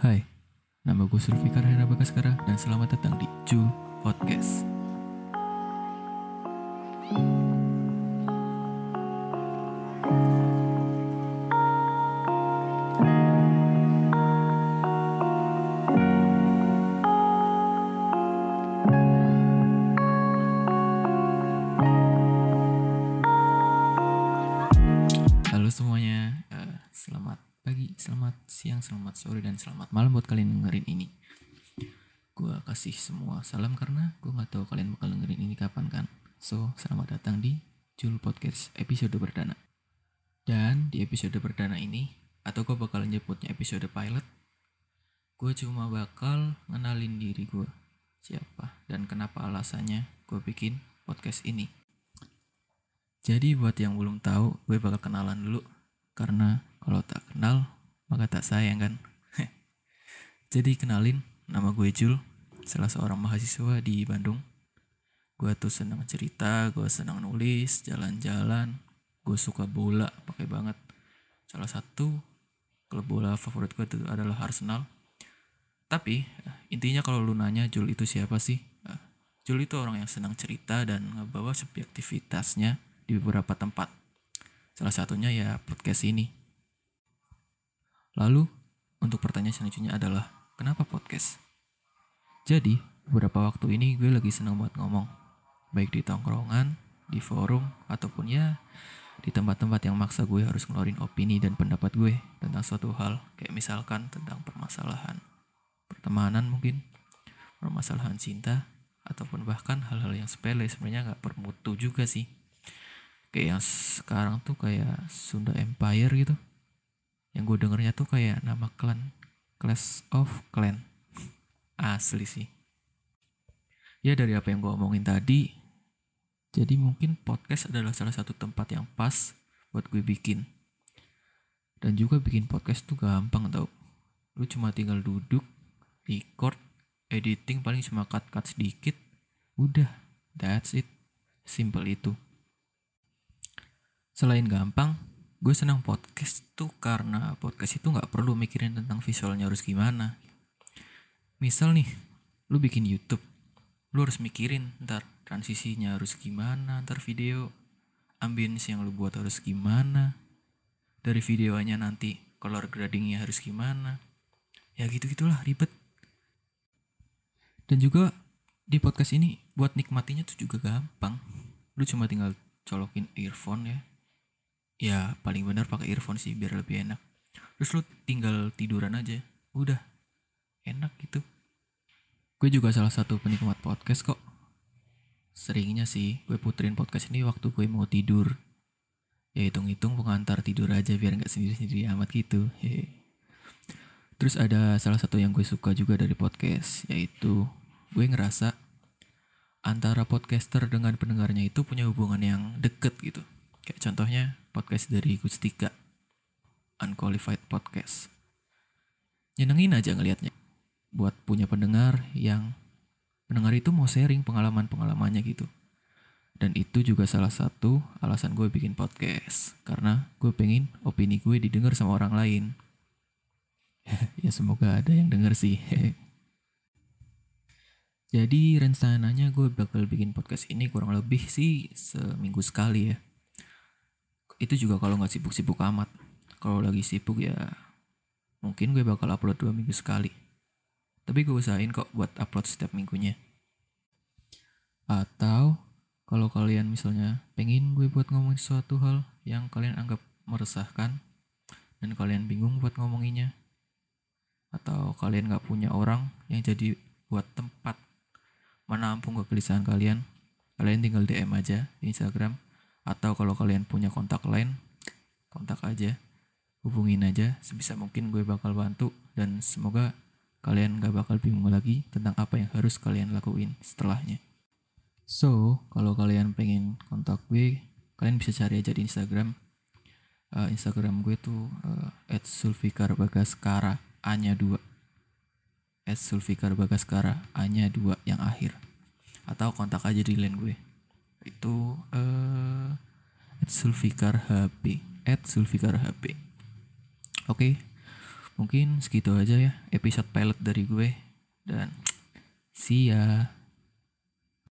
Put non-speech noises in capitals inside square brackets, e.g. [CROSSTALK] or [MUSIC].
Hai, nama gue Sulfikar Hera Bagaskara dan selamat datang di Jul Podcast. Halo semuanya, eh, selamat pagi, selamat siang, selamat sore, dan selamat malam buat kalian dengerin ini. Gua kasih semua salam karena gue nggak tahu kalian bakal dengerin ini kapan kan. So, selamat datang di Jul Podcast episode perdana. Dan di episode perdana ini, atau gue bakal nyebutnya episode pilot, gue cuma bakal ngenalin diri gue siapa dan kenapa alasannya gue bikin podcast ini. Jadi buat yang belum tahu, gue bakal kenalan dulu. Karena kalau tak kenal, maka tak sayang kan. [LAUGHS] Jadi kenalin, nama gue Jul, salah seorang mahasiswa di Bandung. Gue tuh senang cerita, gue senang nulis, jalan-jalan. Gue suka bola, pakai banget. Salah satu klub bola favorit gue itu adalah Arsenal. Tapi intinya kalau lu nanya Jul itu siapa sih? Jul itu orang yang senang cerita dan ngebawa subjektivitasnya di beberapa tempat. Salah satunya ya podcast ini. Lalu, untuk pertanyaan selanjutnya adalah, kenapa podcast? Jadi, beberapa waktu ini gue lagi seneng banget ngomong. Baik di tongkrongan, di forum, ataupun ya di tempat-tempat yang maksa gue harus ngeluarin opini dan pendapat gue tentang suatu hal. Kayak misalkan tentang permasalahan pertemanan mungkin, permasalahan cinta, ataupun bahkan hal-hal yang sepele sebenarnya nggak bermutu juga sih kayak yang sekarang tuh kayak Sunda Empire gitu. Yang gue dengernya tuh kayak nama klan Clash of Clan asli sih. Ya dari apa yang gue omongin tadi jadi mungkin podcast adalah salah satu tempat yang pas buat gue bikin. Dan juga bikin podcast tuh gampang tau. Lu cuma tinggal duduk record editing paling cuma cut-cut sedikit. Udah that's it. Simple itu Selain gampang, gue senang podcast tuh karena podcast itu nggak perlu mikirin tentang visualnya harus gimana. Misal nih, lu bikin YouTube, lu harus mikirin ntar transisinya harus gimana, ntar video, ambience yang lu buat harus gimana, dari videonya nanti color gradingnya harus gimana. Ya gitu-gitulah ribet. Dan juga di podcast ini buat nikmatinya tuh juga gampang. Lu cuma tinggal colokin earphone ya, ya paling benar pakai earphone sih biar lebih enak. Terus lu tinggal tiduran aja. Udah enak gitu. Gue juga salah satu penikmat podcast kok. Seringnya sih gue puterin podcast ini waktu gue mau tidur. Ya hitung-hitung pengantar tidur aja biar nggak sendiri-sendiri amat gitu. Hehe. terus ada salah satu yang gue suka juga dari podcast yaitu gue ngerasa antara podcaster dengan pendengarnya itu punya hubungan yang deket gitu. Kayak contohnya podcast dari Gustika. Unqualified Podcast. Nyenengin aja ngelihatnya buat punya pendengar yang pendengar itu mau sharing pengalaman-pengalamannya gitu. Dan itu juga salah satu alasan gue bikin podcast. Karena gue pengen opini gue didengar sama orang lain. [LAUGHS] Ya semoga ada yang denger sih. [LAUGHS] Jadi rencananya gue bakal bikin podcast ini kurang lebih sih seminggu sekali ya itu juga kalau nggak sibuk-sibuk amat. Kalau lagi sibuk ya mungkin gue bakal upload dua minggu sekali. Tapi gue usahain kok buat upload setiap minggunya. Atau kalau kalian misalnya pengen gue buat ngomongin suatu hal yang kalian anggap meresahkan dan kalian bingung buat ngomonginnya atau kalian nggak punya orang yang jadi buat tempat menampung kegelisahan kalian kalian tinggal DM aja di Instagram atau kalau kalian punya kontak lain kontak aja hubungin aja sebisa mungkin gue bakal bantu. Dan semoga kalian gak bakal bingung lagi tentang apa yang harus kalian lakuin setelahnya. So kalau kalian pengen kontak gue kalian bisa cari aja di Instagram. Uh, Instagram gue tuh uh, @sulfikarbagaskara a nya 2 @sulfikarbagaskara a nya 2 yang akhir. Atau kontak aja di line gue itu at Sulfikar HP at Sulfikar HP oke mungkin segitu aja ya episode pilot dari gue dan [TSK] see ya